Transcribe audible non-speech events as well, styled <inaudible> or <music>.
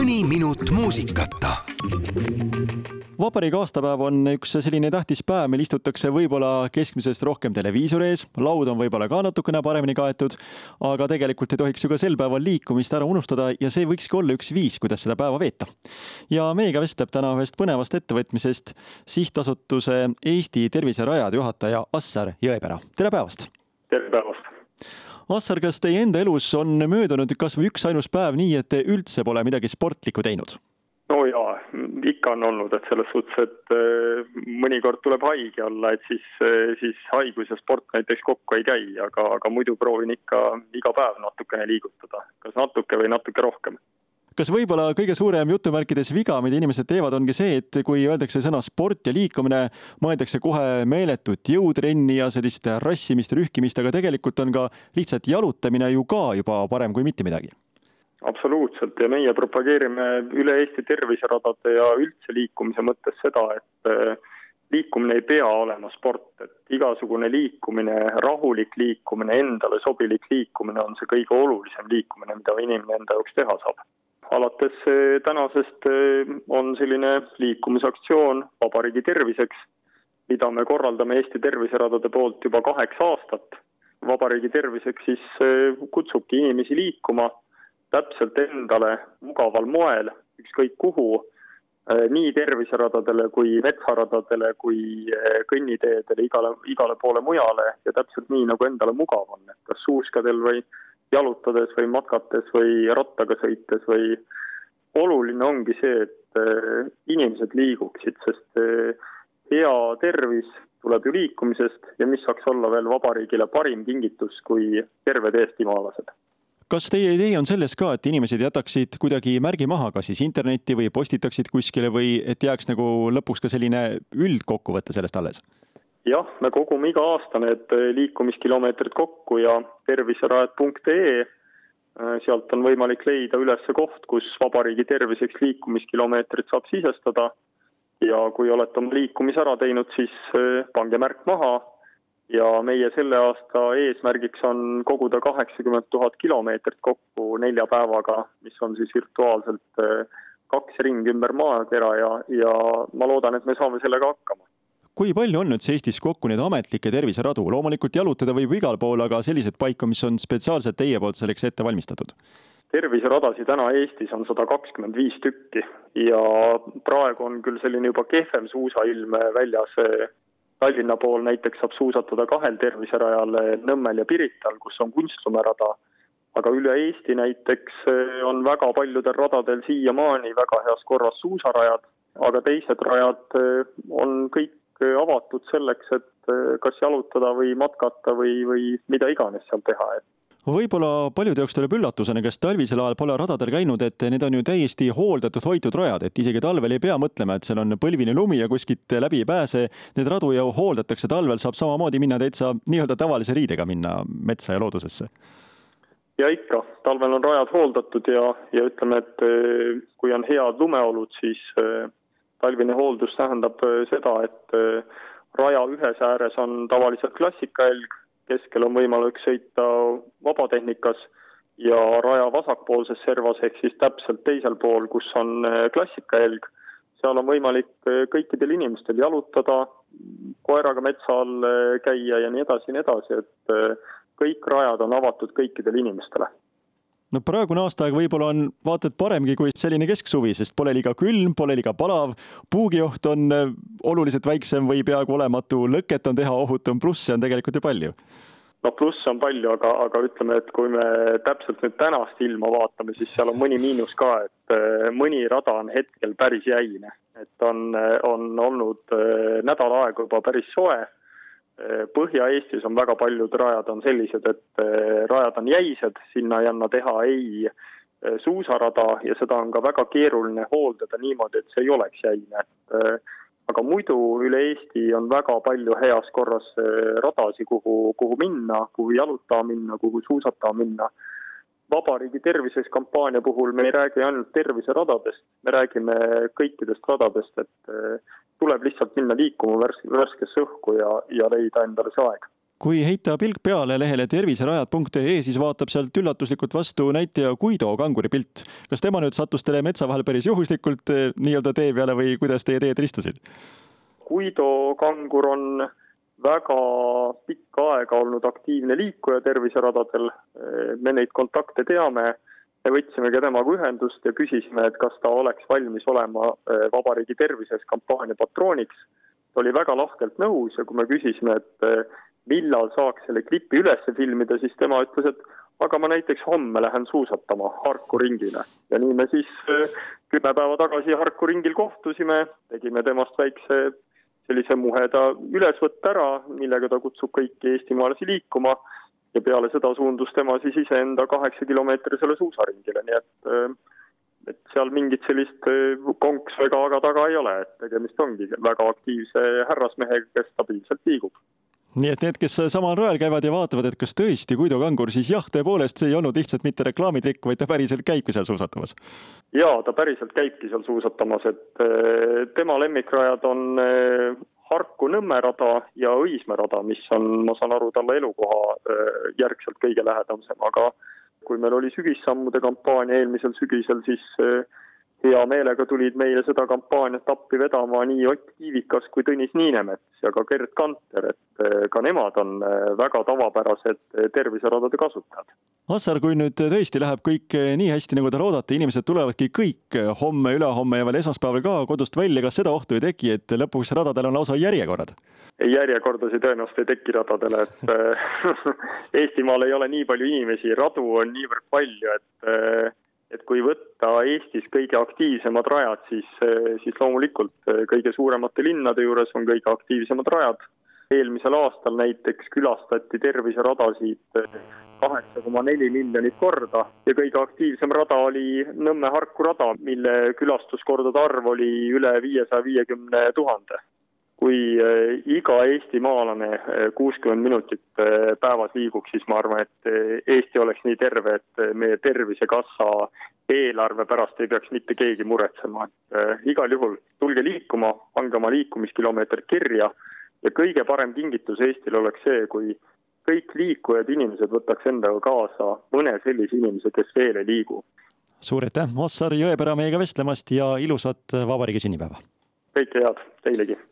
mõni minut muusikata vabariigi aastapäev on üks selline tähtis päev, mil istutakse võib-olla keskmisest rohkem televiisori ees, laud on võib-olla ka natukene paremini kaetud, aga tegelikult ei tohiks ju ka sel päeval liikumist ära unustada ja see võikski olla üks viis, kuidas seda päeva veeta. ja meiega vestleb täna ühest põnevast ettevõtmisest sihtasutuse Eesti Terviserajade juhataja Assar Jõepera. tere päevast! tere päevast! Assar, kas teie enda elus on möödunud kas või üksainus päev nii, et te üldse pole midagi sportlikku teinud? no jaa, ikka on olnud, et selles suhtes, et äh, mõnikord tuleb haige olla, et siis, äh, siis haigus ja sport näiteks kokku ei käi, aga, aga muidu proovin ikka iga päev natukene liigutada, kas natuke või natuke rohkem kas võib-olla kõige suurem jutumärkides viga, mida inimesed teevad, ongi see, et kui öeldakse sõna sport ja liikumine, mõeldakse kohe meeletut jõutrenni ja sellist rassimist, rühkimist, aga tegelikult on ka lihtsalt jalutamine ju ka juba parem kui mitte midagi. Absoluutselt. Ja meie propageerime üle Eesti terviseradade ja üldse liikumise mõttes seda, et äh, liikumine ei pea olema sport, et igasugune liikumine, rahulik liikumine, endale sobilik liikumine on see kõige olulisem liikumine, mida inimene enda jaoks teha saab alates eh, tänasest eh, on selline liikumisaktsioon Vabariigi terviseks, mida me korraldame Eesti Terviseradade poolt juba kaheksa aastat. vabariigi terviseks siis eh, kutsubki inimesi liikuma täpselt endale mugaval moel, ükskõik kuhu, nii terviseradadele kui metsaradadele kui kõnniteedele, igale, igale poole mujale ja täpselt nii, nagu endale mugav on, et kas suuskadel või jalutades või matkates või rattaga sõites või oluline ongi see, et äh, inimesed liiguksid, sest äh, hea tervis tuleb ju liikumisest ja mis saaks olla veel vabariigile parim kingitus kui terved eestimaalased kas teie idee on selles ka, et inimesed jätaksid kuidagi märgi maha, kas siis internetti või postitaksid kuskile või et jääks nagu lõpuks ka selline üldkokkuvõte sellest alles? Jah, me kogume iga aasta need äh, liikumiskilomeetrid kokku ja terviserajad.ee, äh, sealt on võimalik leida üles koht, kus vabariigi terviseks liikumiskilomeetrit saab sisestada. Ja kui olete oma liikumise ära teinud, siis äh, pange märk maha. Ja meie selle aasta eesmärgiks on koguda kaheksakümmend tuhat kilomeetrit kokku nelja päevaga, mis on siis virtuaalselt kaks ringi ümber maakera ja, ja ma loodan, et me saame sellega hakkama kui palju on üldse Eestis kokku neid ametlikke terviseradu, loomulikult jalutada võib igal pool, aga selliseid paiku, mis on spetsiaalselt teie poolt selleks ette valmistatud? terviseradasid täna Eestis on sada kakskümmend viis tükki ja praegu on küll selline juba kehvem suusailm väljas. Tallinna pool näiteks saab suusatada kahel terviserajal Nõmmel ja Pirital, kus on kunstlumerada, aga üle Eesti näiteks on väga paljudel radadel siiamaani väga heas korras suusarajad, aga teised rajad on kõik avatud selleks, et eh, kas jalutada või matkata või, või mida iganes seal teha, et võib-olla paljude jaoks tuleb üllatusena, kes talvisel ajal pole radadel käinud, et need on ju täiesti hooldatud, hoitud rajad, et isegi talvel ei pea mõtlema, et seal on põlvini lumi ja kuskilt läbi ei pääse. Need radu ju hooldatakse, talvel saab samamoodi minna täitsa nii-öelda tavalise riidega minna metsa ja loodusesse. ja ikka, talvel on rajad hooldatud ja, ja ütleme, et eh, kui on head lumeolud, siis eh, talvine hooldus tähendab äh, seda, et äh, raja ühes ääres on tavaliselt klassikahelg, keskel on võimalik sõita vabatehnikas ja raja vasakpoolses servas ehk siis täpselt teisel pool, kus on äh, klassikahelg, seal on võimalik kõikidel inimestel jalutada, koeraga metsa all käia ja nii edasi ja nii edasi, et kõik rajad on avatud kõikidele inimestele no praegune aastaaeg võib-olla on vaata et paremgi kui selline kesksuvi, sest pole liiga külm, pole liiga palav, puugioht on äh, oluliselt väiksem või peaaegu olematu, lõket on teha ohutum, plusse on tegelikult ju palju. No plusse on palju, aga, aga ütleme, et kui me täpselt nüüd tänast ilma vaatame, siis seal on mõni miinus ka, et äh, mõni rada on hetkel päris jäine, et on, on olnud äh, nädal aega juba päris soe Põhja-Eestis on väga paljud rajad on sellised, et eh, rajad on jäised, sinna ei anna teha ei eh, suusarada ja seda on ka väga keeruline hooldada niimoodi, et see ei oleks jäine, aga muidu üle Eesti on väga palju heas korras radasid, kuhu, kuhu minna, kuhu jalutama minna, kuhu suusatama minna vabariigi tervises kampaania puhul me ei räägi ainult terviseradadest, me räägime kõikidest radadest, et tuleb lihtsalt minna liikuma värske, värskesse õhku ja, ja leida endale see aeg kui heita pilk peale lehele terviserajad.ee, siis vaatab sealt üllatuslikult vastu näitleja Guido kanguri pilt. kas tema nüüd sattus teile metsa vahel päris juhuslikult eh, nii-öelda tee peale või kuidas teie teed ristusid? Guido kangur on väga pikka aega olnud aktiivne liikuja terviseradadel. Eh, me neid kontakte teame. me võtsimegi temaga ühendust ja küsisime, et kas ta oleks valmis olema eh, vabariigi tervises kampaania patrooniks. ta oli väga lahkelt nõus ja kui me küsisime, et millal saaks selle klipi üles filmida, siis tema ütles, et aga ma näiteks homme lähen suusatama Harku ringile. ja nii me siis äh, kümme päeva tagasi Harku ringil kohtusime, tegime temast väikse sellise muheda ülesvõtte ära, millega ta kutsub kõiki eestimaalasi liikuma. Ja peale seda suundus tema siis iseenda kaheksa kilomeetrisele suusaringile, nii et äh, et seal mingit sellist äh, konksu ega aga taga ei ole, et tegemist ongi väga aktiivse härrasmehega, kes stabiilselt liigub nii et need, kes samal rajal käivad ja vaatavad, et kas tõesti Guido Kangur, siis jah, tõepoolest, see ei olnud lihtsalt mitte reklaamitrikk, vaid ta päriselt käibki seal suusatamas. jaa, ta päriselt käibki seal suusatamas, et äh, tema lemmikrajad on äh, Harku Nõmme rada ja Õismäe rada, mis on, ma saan aru, talle elukoha äh, järgselt kõige lähedasem, aga kui meil oli sügissammude kampaania eelmisel sügisel, siis hea meelega tulid meile seda kampaaniat appi vedama nii Ott Kiivikas kui Tõnis Niinemets ja ka Gerd Kanter, et eh, ka nemad on eh, väga tavapärased eh, terviseradade kasutajad. Assar, kui nüüd tõesti läheb kõik nii hästi, nagu te loodate, inimesed tulevadki kõik homme, ülehomme ja veel esmaspäeval ka kodust välja, kas seda ohtu ei teki, et lõpuks radadel on lausa järjekorrad? ei, järjekordasid tõenäoliselt ei teki radadele, et <laughs> Eestimaal ei ole nii palju inimesi, radu on niivõrd palju, et et kui võtta Eestis kõige aktiivsemad rajad, siis, siis loomulikult eh, kõige suuremate linnade juures on kõige aktiivsemad rajad. eelmisel aastal näiteks külastati terviseradasid eh, kaheksa koma neli miljonit korda ja kõige aktiivsem rada oli Nõmme-Harku rada, mille külastuskordade arv oli üle viiesaja viiekümne tuhande kui äh, iga eestimaalane äh, kuuskümmend minutit äh, päevas liiguks, siis ma arvan, et Eesti oleks nii terve, et meie Tervisekassa eelarve pärast ei peaks mitte keegi muretsema, et igal juhul tulge liikuma, pange oma liikumiskilomeetrid kirja ja kõige parem kingitus Eestile oleks see, kui kõik liikujad inimesed võtaks endaga kaasa mõne sellise inimese, kes veel ei liigu. suur aitäh, Ossar Jõepera meiega vestlemast ja ilusat vabariigi sünnipäeva! kõike head teilegi!